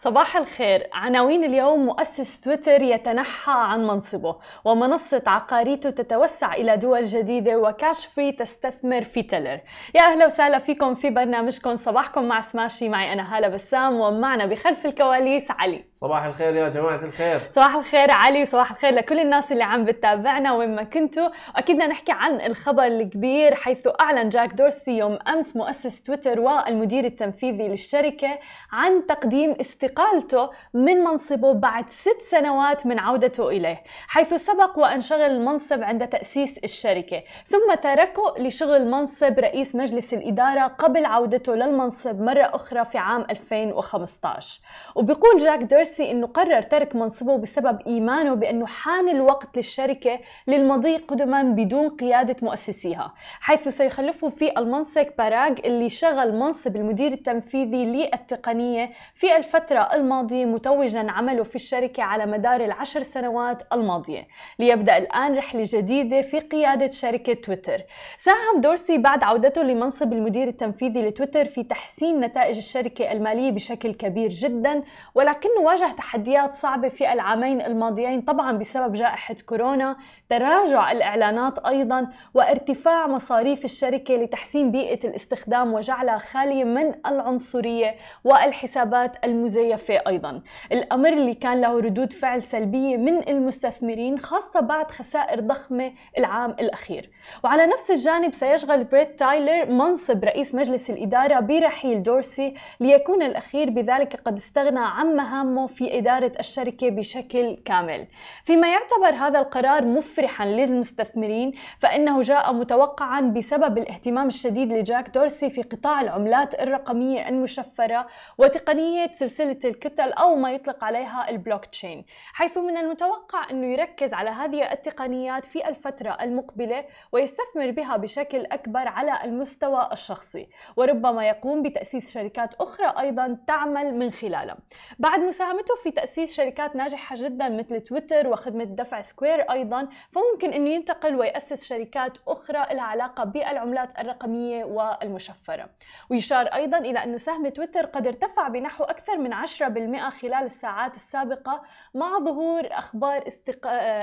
صباح الخير. عناوين اليوم مؤسس تويتر يتنحى عن منصبه ومنصة عقاريته تتوسع إلى دول جديدة و Cashfree تستثمر في Telr. يا أهلا وسهلا فيكم في برنامجكم. صباحكم مع سماشي. معي أنا هالة بسام ومعنا بخلف الكواليس علي. صباح الخير يا جماعة الخير. صباح الخير علي صباح الخير لكل الناس اللي عم بتتابعنا وين ما كنتوا. أكيد بدنا نحكي عن الخبر الكبير حيث أعلن جاك دورسي يوم أمس مؤسس تويتر والمدير التنفيذي للشركة عن تقديم استقالته من منصبه بعد ست سنوات من عودته إليه حيث سبق وأن شغل المنصب عند تأسيس الشركة. ثم تركه لشغل منصب رئيس مجلس الإدارة قبل عودته للمنصب مرة أخرى في عام 2015 وبيقول جاك ديرسي أنه قرر ترك منصبه بسبب إيمانه بأنه حان الوقت للشركة للمضي قدما بدون قيادة مؤسسيها حيث سيخلفه في المنصب باراغ اللي شغل منصب المدير التنفيذي للتقنية في الفترة الماضية متوجا عمله في الشركة على مدار العشر سنوات الماضية ليبدأ الآن رحلة جديدة في قيادة شركة تويتر. ساهم دورسي بعد عودته لمنصب المدير التنفيذي لتويتر في تحسين نتائج الشركة المالية بشكل كبير جدا ولكنه واجه تحديات صعبة في العامين الماضيين طبعا بسبب جائحة كورونا تراجع الإعلانات أيضا وارتفاع مصاريف الشركة لتحسين بيئة الاستخدام وجعلها خالية من العنصرية والحسابات المزيفة مزيفة أيضا. الأمر اللي كان له ردود فعل سلبية من المستثمرين خاصة بعد خسائر ضخمة العام الأخير. وعلى نفس الجانب سيشغل بريت تايلور منصب رئيس مجلس الإدارة برحيل دورسي ليكون الأخير بذلك قد استغنى عن مهامه في إدارة الشركة بشكل كامل. فيما يعتبر هذا القرار مفرحا للمستثمرين فإنه جاء متوقعا بسبب الاهتمام الشديد لجاك دورسي في قطاع العملات الرقمية المشفرة وتقنية سلسلة الكتل أو ما يطلق عليها البلوك تشين حيث من المتوقع أنه يركز على هذه التقنيات في الفترة المقبلة ويستثمر بها بشكل أكبر على المستوى الشخصي وربما يقوم بتأسيس شركات أخرى أيضا تعمل من خلالها. بعد مساهمته في تأسيس شركات ناجحة جدا مثل تويتر وخدمة دفع Square أيضا فممكن أنه ينتقل ويأسس شركات أخرى لها علاقة بالعملات الرقمية والمشفرة. ويشار أيضا إلى أن سهم تويتر قد ارتفع بنحو أكثر من 10% خلال الساعات السابقة مع ظهور أخبار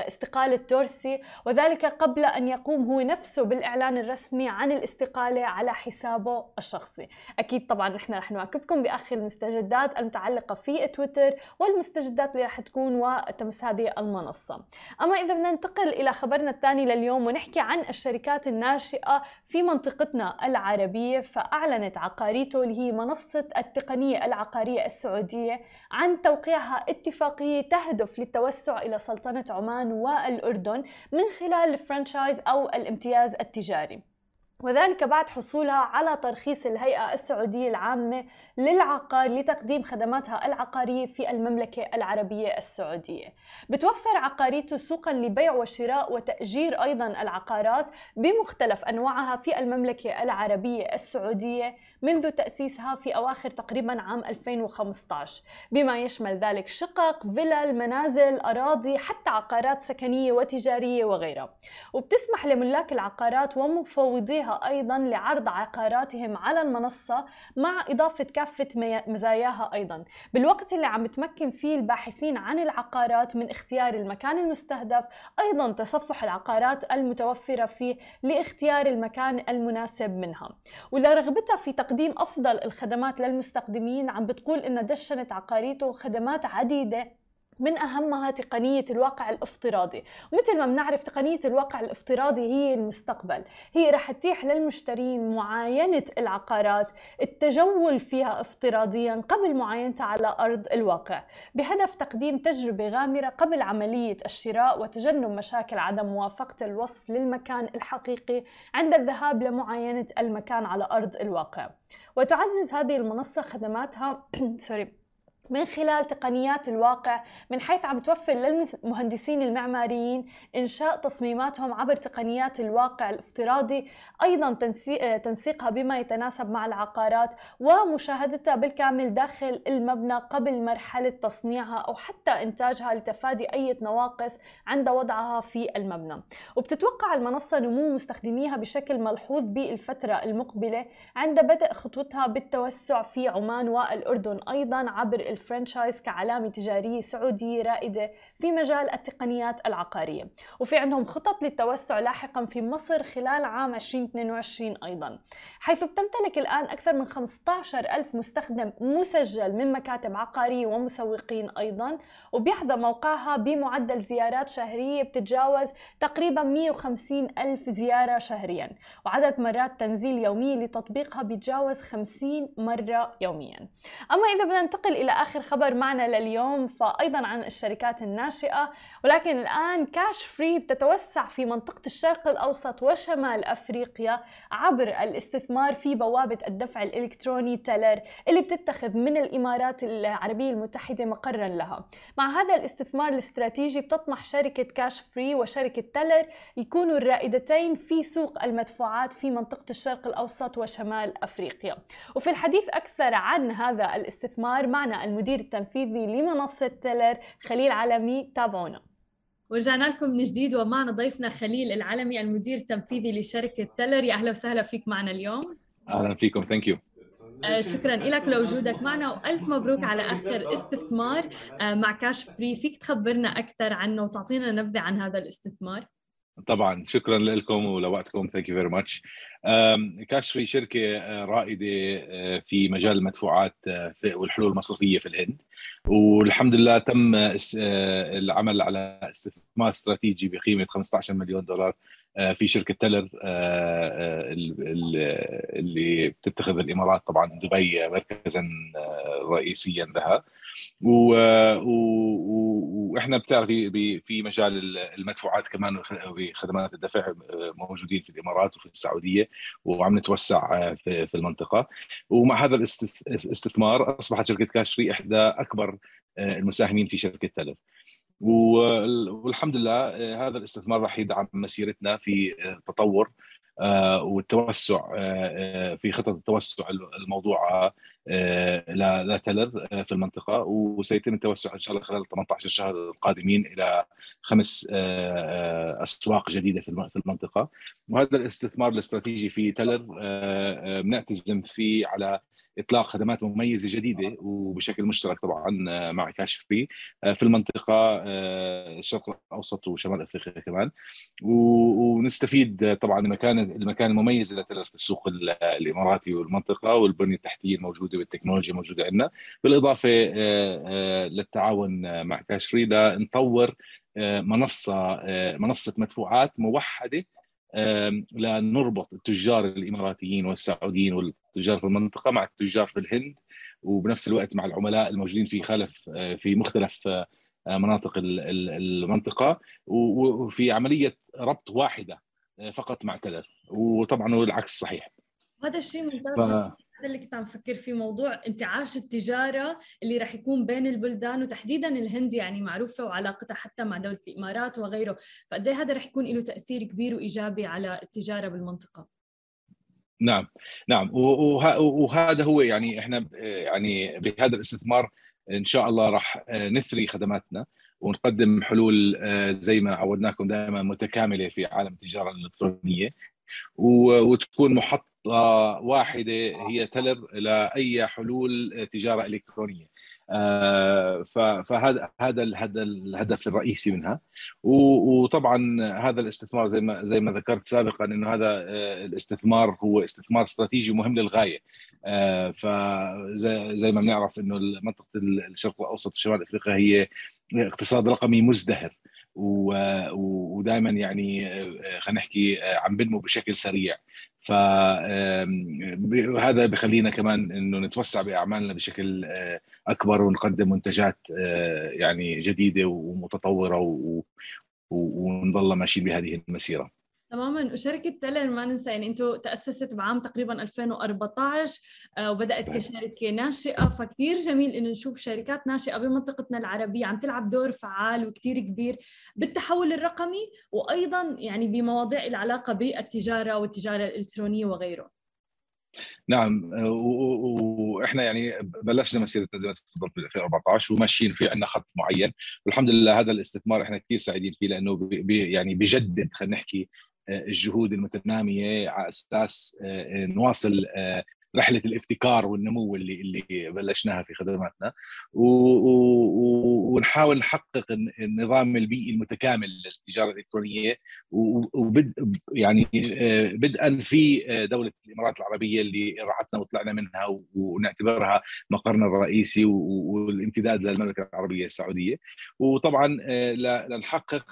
استقالة تورسي وذلك قبل أن يقوم هو نفسه بالإعلان الرسمي عن الاستقالة على حسابه الشخصي. أكيد طبعا نحن رح نواكبكم بآخر المستجدات المتعلقة في تويتر والمستجدات اللي رح تكون وتمس هذه المنصة. أما إذا بدنا ننتقل إلى خبرنا الثاني لليوم ونحكي عن الشركات الناشئة في منطقتنا العربية فأعلنت عقاريتو اللي هي منصة التقنية العقارية السعودية عن توقيعها اتفاقية تهدف للتوسع إلى سلطنة عمان والأردن من خلال الفرانشايز أو الامتياز التجاري. وذلك بعد حصولها على ترخيص الهيئة السعودية العامة للعقار لتقديم خدماتها العقارية في المملكة العربية السعودية. بتوفر عقاريته سوقا لبيع وشراء وتأجير أيضا العقارات بمختلف أنواعها في المملكة العربية السعودية. منذ تأسيسها في أواخر تقريبا عام 2015 بما يشمل ذلك شقق، فلل، منازل، أراضي حتى عقارات سكنية وتجارية وغيرها. وبتسمح لملاك العقارات ومفوضيها أيضا لعرض عقاراتهم على المنصة مع إضافة كافة مزاياها أيضا. بالوقت اللي عم تمكن فيه الباحثين عن العقارات من اختيار المكان المستهدف أيضا تصفح العقارات المتوفرة فيه لاختيار المكان المناسب منها. ولرغبتها في تقديم أفضل الخدمات للمستخدمين. عم بتقول إن دشنت عقاريته خدمات عديدة. من أهمها تقنية الواقع الافتراضي. ومثل ما بنعرف تقنية الواقع الافتراضي هي المستقبل. هي رح تتيح للمشترين معاينة العقارات التجول فيها افتراضيا قبل معاينتها على أرض الواقع. بهدف تقديم تجربة غامرة قبل عملية الشراء وتجنب مشاكل عدم موافقة الوصف للمكان الحقيقي عند الذهاب لمعاينة المكان على أرض الواقع. وتعزز هذه المنصة خدماتها سوري من خلال تقنيات الواقع من حيث عم توفر للمهندسين المعماريين إنشاء تصميماتهم عبر تقنيات الواقع الافتراضي أيضا تنسيقها بما يتناسب مع العقارات ومشاهدتها بالكامل داخل المبنى قبل مرحلة تصنيعها أو حتى إنتاجها لتفادي أي نواقص عند وضعها في المبنى. وبتتوقع المنصة نمو مستخدميها بشكل ملحوظ بالفترة المقبلة عند بدء خطوتها بالتوسع في عمان والأردن أيضا عبر الفرنشايز كعلامة تجارية سعودية رائدة في مجال التقنيات العقارية. وفي عندهم خطط للتوسع لاحقا في مصر خلال عام 2022 أيضا حيث بتمتلك الآن أكثر من 15 ألف مستخدم مسجل من مكاتب عقارية ومسوقين أيضا. وبيحظى موقعها بمعدل زيارات شهرية بتتجاوز تقريبا 150 ألف زيارة شهريا. وعدد مرات تنزيل يومية لتطبيقها بيتجاوز 50 مرة يوميا. أما إذا بدنا ننتقل إلى آخر خبر معنا لليوم فأيضا عن الشركات الناشئة ولكن الآن كاش فري بتتوسع في منطقة الشرق الأوسط وشمال أفريقيا عبر الاستثمار في بوابة الدفع الإلكتروني تلر اللي بتتخذ من الإمارات العربية المتحدة مقرا لها. مع هذا الاستثمار الاستراتيجي بتطمح شركة كاش فري وشركة تلر يكونوا الرائدتين في سوق المدفوعات في منطقة الشرق الأوسط وشمال أفريقيا. وفي الحديث أكثر عن هذا الاستثمار معنا المدير التنفيذي لمنصة تلر خليل علمي تابعونا ورجعنا لكم من جديد ومعنا ضيفنا خليل العلمي المدير التنفيذي لشركة تلر يا أهلا وسهلا فيك معنا اليوم. أهلا فيكم thank you آه، شكرا لك لوجودك معنا وألف مبروك على آخر استثمار. آه، مع Cashfree فيك تخبرنا أكثر عنه وتعطينا نبذة عن هذا الاستثمار؟ طبعا شكرا لكم ولوقتكم thank you very much Cashfree شركة آه، رائدة في مجال المدفوعات والحلول المصرفية في الهند. والحمد لله تم العمل على استثمار استراتيجي بقيمة 15 مليون دولار آه، في شركة تلر آه، آه، اللي بتتخذ الإمارات طبعا دبي مركزا رئيسيا لها. وإحنا بتعرفي في مجال المدفوعات كمان وخدمات الدفع موجودين في الإمارات وفي السعودية وعم نتوسع في المنطقة. ومع هذا الاستثمار أصبحت شركة كاش فري إحدى أكبر المساهمين في شركة تلر والحمد لله هذا الاستثمار راح يدعم مسيرتنا في التطور آه، والتوسع آه، في خطط التوسع الموضوعه لتلر في المنطقة وسيتم التوسع إن شاء الله خلال 18 شهر القادمين إلى خمس أسواق جديدة في المنطقة. وهذا الاستثمار الاستراتيجي في تلر بنعتزم فيه على إطلاق خدمات مميزة جديدة وبشكل مشترك طبعا آه، مع كاش فري آه، في المنطقة آه، الشرق الأوسط وشمال أفريقيا كمان. ونستفيد طبعا المكان المكان المميز اللي في السوق الإماراتي والمنطقة والبنية التحتية الموجودة والتكنولوجيا الموجوده عندنا. بالإضافة للتعاون مع كاش فري لنطور منصة منصة مدفوعات موحدة لنربط التجار الإماراتيين والسعوديين والتجار في المنطقة مع التجار في الهند وبنفس الوقت مع العملاء الموجودين في خلف آه، في مختلف آه، مناطق المنطقة وفي عملية ربط واحدة آه، فقط مع تلر وطبعا العكس صحيح. هذا الشيء ممتاز. ف... هذا اللي كنت عم فكر فيه موضوع انتعاش التجارة اللي راح يكون بين البلدان وتحديدا الهند يعني معروفة وعلاقتها حتى مع دولة الإمارات وغيره. فقد هذا راح يكون له تأثير كبير وإيجابي على التجارة بالمنطقة؟ نعم نعم. وهذا هو يعني إحنا يعني بهذا الاستثمار إن شاء الله راح نثري خدماتنا ونقدم حلول زي ما عودناكم دائما متكاملة في عالم التجارة الإلكترونية وتكون محط واحدة هي تلر لاي حلول تجارة إلكترونية. آه، فهذا هذا هذا الهدف الرئيسي منها. وطبعا هذا الاستثمار زي ما زي ما ذكرت سابقا إنه هذا آه، الاستثمار هو استثمار استراتيجي مهم للغاية. آه، فزي ما بنعرف إنه منطقة الشرق الأوسط وشمال أفريقيا هي اقتصاد رقمي مزدهر. ودائما يعني خلينا نحكي عم بنمو بشكل سريع. فهذا بخلينا كمان إنه نتوسع بأعمالنا بشكل آه، أكبر ونقدم منتجات آه، يعني جديدة ومتطورة ونضل ماشيين بهذه المسيرة. تماما. وشركة تلر ما ننسى يعني أنتم تأسست بعام تقريبا 2014 آه، وبدأت كشركة ناشئة. فكتير جميل إنه نشوف شركات ناشئة بمنطقتنا العربية عم تلعب دور فعال وكتير كبير بالتحول الرقمي وأيضا يعني بمواضيع العلاقة بالتجارة والتجارة الإلكترونية وغيره. نعم. وإحنا يعني بلشنا مسيرتنا زي ما تفضلت في 2014 وماشيين في عندنا خط معين. والحمد لله هذا الاستثمار إحنا كثير سعيدين فيه لأنه بي يعني بجدد خلينا نحكي الجهود المتنامية على أساس آه، نواصل آه، رحلة الابتكار والنمو اللي اللي بلشناها في خدماتنا. ونحاول نحقق النظام البيئي المتكامل للتجارة الإلكترونية. وبد يعني بدءا في دولة الإمارات العربية اللي رعتنا وطلعنا منها ونعتبرها مقرنا الرئيسي والامتداد للمملكة العربية السعودية. وطبعا لنحقق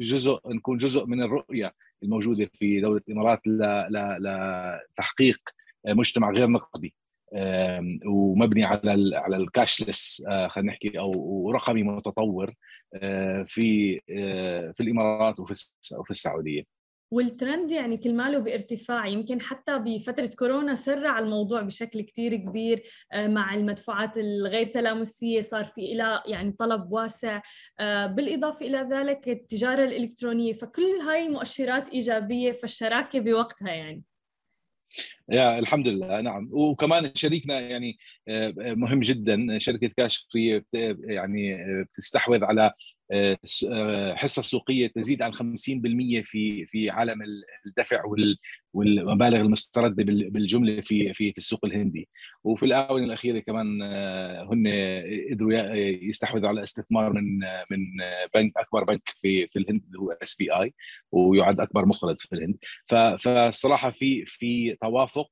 جزء نكون جزء من الرؤية الموجودة في دولة الإمارات لتحقيق مجتمع غير نقدي ومبني على على الكاشلس آه، خلينا نحكي أو رقمي متطور آه، في آه، في الإمارات وفي وفي السعودية. والترند يعني كل ماله بارتفاع. يمكن حتى بفترة كورونا سرع الموضوع بشكل كتير كبير مع المدفوعات الغير تلامسية. صار في إلى يعني طلب واسع بالإضافة إلى ذلك التجارة الإلكترونية. فكل هاي مؤشرات إيجابية فالشراكة بوقتها يعني. يا الحمد لله نعم. وكمان شريكنا يعني آه، مهم جدا شركة كاش في يعني آه، بتستحوذ على حصة سوقية تزيد عن 50% في في عالم الدفع والمبالغ المستردة بالجملة في في السوق الهندي. وفي الآونة الأخيرة كمان آه، هن قدروا يستحوذوا على استثمار من من بنك أكبر بنك في في الهند هو SBI ويعد أكبر مقرض في الهند. فالصراحه في في توافق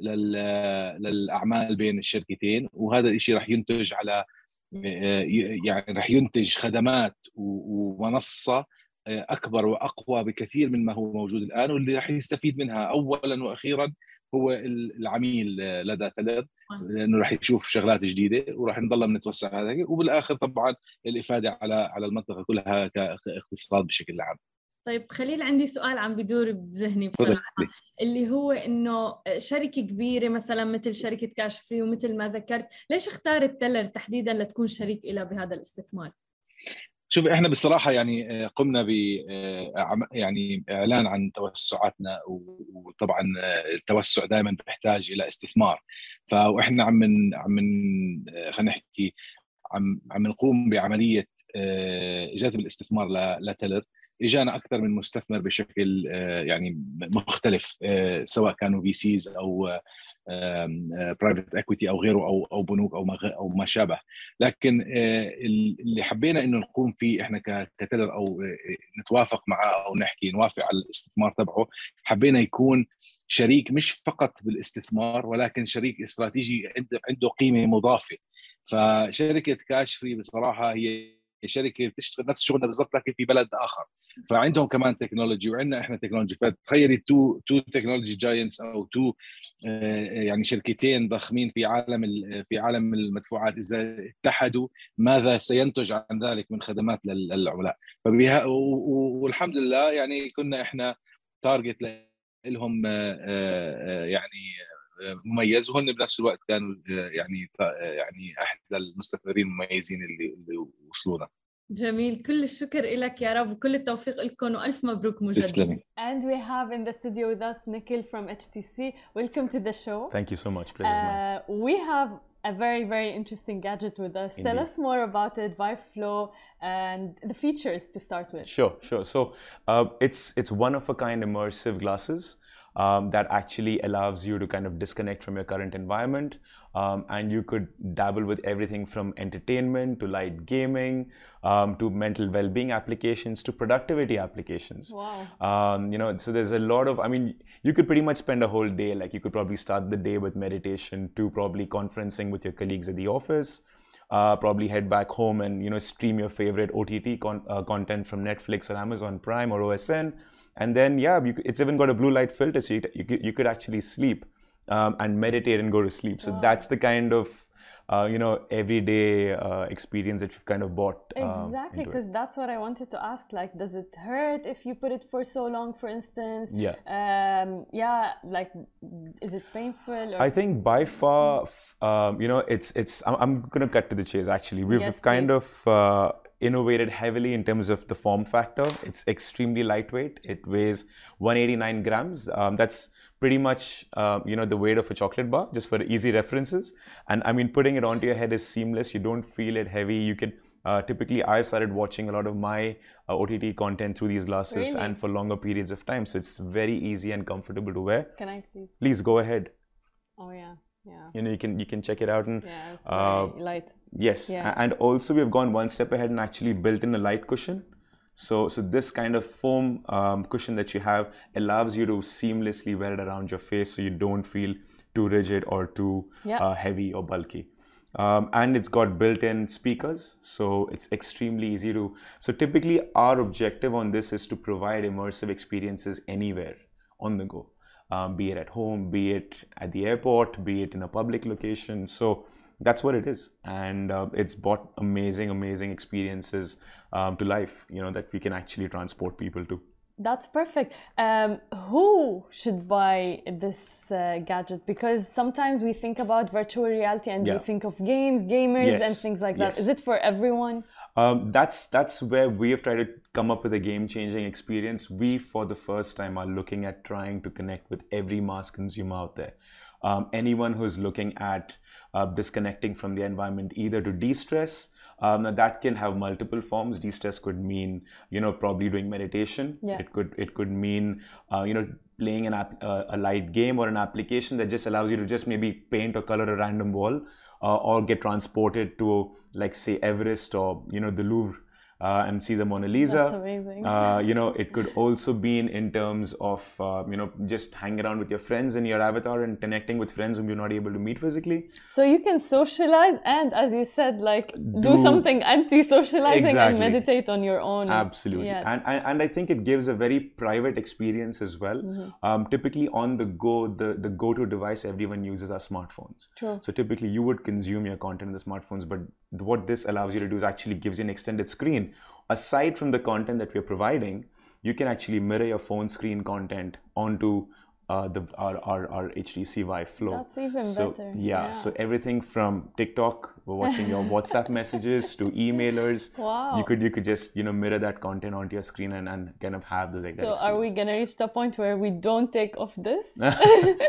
للأعمال بين الشركتين وهذا الشيء راح ينتج على يعني راح ينتج خدمات ومنصة آه، أكبر وأقوى بكثير من ما هو موجود الآن واللي راح يستفيد منها اولا وأخيرا هو العميل لدى تلد لأنه راح يشوف شغلات جديدة وراح نضل نتوسع هذا وبالآخر طبعا الإفادة على على المنطقة كلها كاقتصاد بشكل عام. طيب خليل عندي سؤال عم بدور بذهني بصراحة اللي هو إنه شركة كبيرة مثلا مثل شركة كاش فري ومثل ما ذكرت ليش اختارت تلر تحديدا لتكون شريك لها بهذا الاستثمار؟ شوف إحنا بصراحة يعني قمنا ب يعني إعلان عن توسعاتنا وطبعا التوسع دائما بيحتاج إلى استثمار. فاحنا عم من عم من خلينا نحكي عم عم نقوم بعملية جذب الاستثمار ل Telr إجانا أكثر من مستثمر بشكل آه، يعني مختلف آه، سواء كانوا VCs أو private equity أو غيره أو أو بنوك أو ما أو ما شابه. لكن آه، اللي حبينا إنه نقوم فيه إحنا ك Telr أو نتوافق معه أو نحكي نوافق على الاستثمار تبعه حبينا يكون شريك مش فقط بالاستثمار ولكن شريك استراتيجي عنده قيمة مضافة. فشركة Cashfree بصراحة هي شركه بتشتغل نفس شغلنا بالضبط لكن في بلد آخر. فعندهم كمان technology وعندنا إحنا technology فتخيلي two two technology giants أو two آه، يعني شركتين ضخمين في عالم في عالم المدفوعات. إذا اتحدوا ماذا سينتج عن ذلك من خدمات للعملاء؟ فبها والحمد لله يعني كنا إحنا تارجت لهم آه، آه، يعني مميز وهن بنفس الوقت كانوا يعني يعني احد المستثمرين المميزين اللي اللي وصلونا جميل كل الشكر لك يا رب وكل التوفيق لكم والف مبروك مجددا تسلمي and we have in the studio with us Nikhil from HTC welcome to the show thank you so much pleasure uh, we have a very very interesting gadget with us Indeed. tell us more about it Vive Flow and the features to start with sure sure so uh, it's it's one of a kind immersive glasses um, that actually allows you to kind of disconnect from your current environment. Um, and you could dabble with everything from entertainment to light gaming um, to mental well-being applications to productivity applications. Wow. Um, you know, so there's a lot of, I mean, you could pretty much spend a whole day, like you could probably start the day with meditation to probably conferencing with your colleagues at the office. Uh, probably head back home and you know stream your favorite OTT con- uh, content from Netflix or Amazon Prime or OSN, and then, yeah, it's even got a blue light filter, so you, you, you could actually sleep um, and meditate and go to sleep. So wow. that's the kind of uh, you know everyday uh, experience that you've kind of bought um, exactly because that's what i wanted to ask like does it hurt if you put it for so long for instance yeah um, yeah like is it painful or? i think by far um, you know it's it's i'm, I'm gonna cut to the chase actually we've yes, kind please. of uh, innovated heavily in terms of the form factor. It's extremely lightweight. It weighs 189 grams. Um, that's pretty much uh, you know the weight of a chocolate bar, just for easy references. And I mean, putting it onto your head is seamless. You don't feel it heavy. You can uh, typically I've started watching a lot of my uh, OTT content through these glasses really? and for longer periods of time. So it's very easy and comfortable to wear. Can I please? Please go ahead. Oh yeah, yeah. You know, you can you can check it out and Yeah, Uh, light. Yes, Yeah. and also we've gone one step ahead and actually built in a light cushion. So, so this kind of foam um, cushion that you have allows you to seamlessly wear it around your face, so you don't feel too rigid or too Yeah. uh, heavy or bulky. Um, and it's got built-in speakers, so it's extremely easy to. So typically, our objective on this is to provide immersive experiences anywhere on the go, um, be it at home, be it at the airport, be it in a public location. So that's what it is, and uh, it's brought amazing, amazing experiences um, to life. You know that we can actually transport people to. That's perfect. Um, who should buy this uh, gadget? Because sometimes we think about virtual reality and Yeah. we think of games, gamers, and things like that. yes. Is it for everyone? Um, that's that's where we have tried to come up with a game-changing experience. We, for the first time, are looking at trying to connect with every mass consumer out there. Um, anyone who's looking at uh, disconnecting from the environment, either to de-stress. Um, now that can have multiple forms. De-stress could mean, you know, probably doing meditation. Yeah. It could it could mean, uh, you know, playing an app, uh, a light game or an application that just allows you to just maybe paint or color a random wall, Uh, or get transported to like say Everest or you know the Louvre uh, and see the Mona Lisa. That's amazing. Uh, you know, it could also be in, in terms of uh, you know just hanging around with your friends in your avatar and connecting with friends whom you're not able to meet physically. so you can socialize and, as you said, like do, Do- something anti-socializing and meditate on your own. Absolutely, Yeah. and, and and I think it gives a very private experience as well. Mm-hmm. Um, typically, on the go, the the go-to device everyone uses are smartphones. True. So typically, you would consume your content in the smartphones, but what this allows you to do is actually gives you an extended screen. Aside from the content that we're providing, you can actually mirror your phone screen content onto uh, the our, our, our HTC Vive Flow. That's even so, better. Yeah, so everything from TikTok, watching your WhatsApp messages to emailers. Wow. You could you could just you know mirror that content onto your screen and, and kind of have those like So are we gonna reach the point where we don't take off this?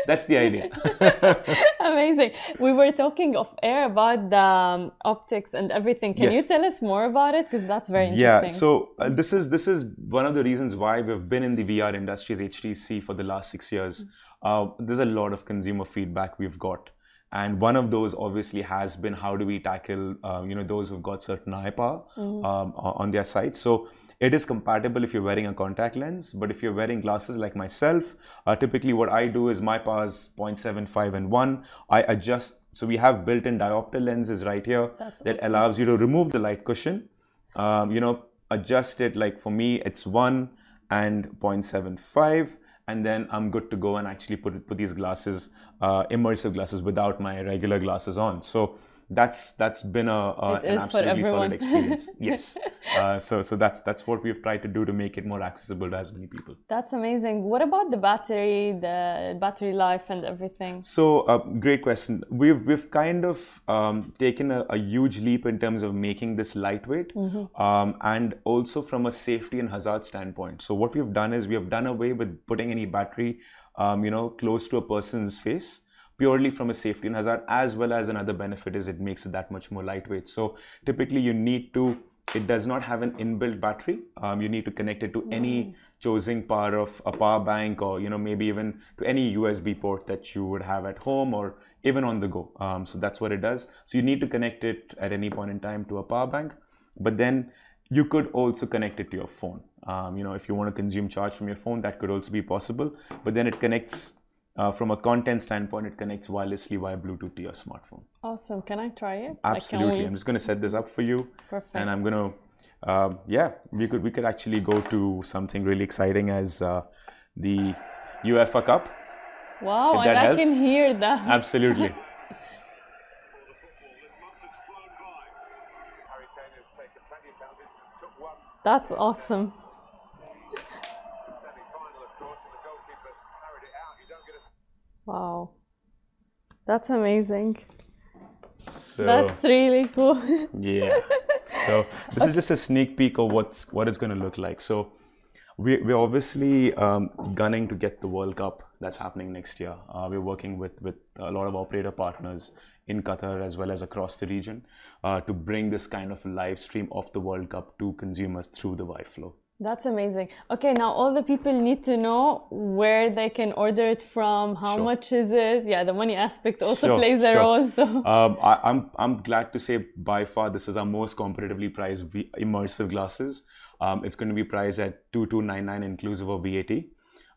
That's the idea. Amazing. We were talking off air about the um, optics and everything. Can you tell us more about it? Because that's very Yeah, interesting. so uh, this is this is one of the reasons why we've been in the VR industry as HTC for the last six years. Uh, there's a lot of consumer feedback we've got, and one of those obviously has been how do we tackle uh, you know those who've got certain eye power um, on their side. So it is compatible if you're wearing a contact lens, but if you're wearing glasses like myself, uh, typically what I do is my power is 0.75 and 1. I adjust, so we have built-in diopter lenses right here That's that awesome. allows you to remove the light cushion um, you know adjust it like for me it's 1 and 0.75 and then i'm good to go and actually put put these glasses uh, immersive glasses without my regular glasses on. So that's that's been a, a an absolutely solid experience yes uh, so so that's that's what we've tried to do to make it more accessible to as many people That's amazing. What about the battery, the battery life, and everything? So, uh, great question. We've we've kind of um, taken a, a huge leap in terms of making this lightweight, um, and also from a safety and hazard standpoint. So, what we've done is we have done away with putting any battery, um, you know, close to a person's face, purely from a safety and hazard, as well as another benefit is it makes it that much more lightweight. So, typically, you need to. It does not have an inbuilt battery. Um, you need to connect it to any choosing part of a power bank, or you know maybe even to any USB port that you would have at home or even on the go. Um, so that's what it does. So you need to connect it at any point in time to a power bank, but then you could also connect it to your phone. Um, you know, if you want to consume charge from your phone, that could also be possible. But then it connects uh, from a content standpoint, it connects wirelessly via Bluetooth to your smartphone. Awesome. Can I try it? Absolutely. Like, I'm just going to set this up for you, Perfect. and I'm going to, um, yeah, we could we could actually go to something really exciting as uh, the UEFA Cup. Wow, and that I can helps. hear that. Absolutely. That's awesome. Wow. That's amazing. So That's really cool. yeah. So this is just a sneak peek of what's what it's going to look like. So we, we're obviously um, gunning to get the World Cup that's happening next year. Uh, we're working with, with a lot of operator partners in Qatar as well as across the region uh, to bring this kind of live stream of the World Cup to consumers through the Vive Flow. That's amazing. Okay, now all the people need to know where they can order it from, how Sure. much is it? Yeah, the money aspect also Sure, plays a sure. role. So Um, I, I'm I'm glad to say by far this is our most competitively priced immersive glasses. Um, it's going to be priced at two two nine nine inclusive of VAT.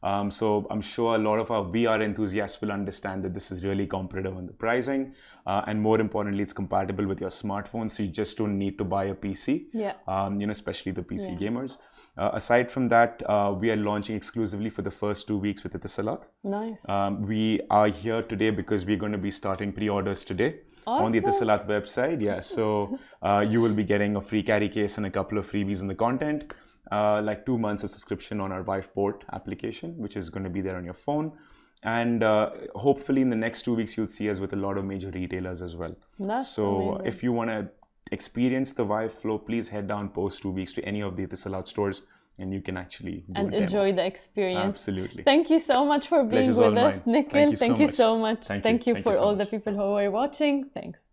Um, so I'm sure a lot of our VR enthusiasts will understand that this is really competitive on the pricing, uh, and more importantly, it's compatible with your smartphone. So you just don't need to buy a PC. yeah, Um, you know, especially the PC Yeah. gamers. Uh, aside from that, uh, we are launching exclusively for the first two weeks with Etisalat. nice. Um, we are here today because we're going to be starting pre-orders today on the Awesome. Etisalat website. Yeah, so uh, you will be getting a free carry case and a couple of freebies in the content, uh, like two months of subscription on our Vive Port application, which is going to be there on your phone. And uh, hopefully, in the next two weeks, you'll see us with a lot of major retailers as well. That's so, amazing. if you want to experience the Vive flow, please head down post two weeks to any of the Etisalat stores, and you can actually and enjoy the experience. Absolutely. Thank you so much for being Pleasure's with us, mine. Nikhil. Thank you Thank so you much. so much. Thank you. Thank you Thank you for so all the people who were watching. Thanks.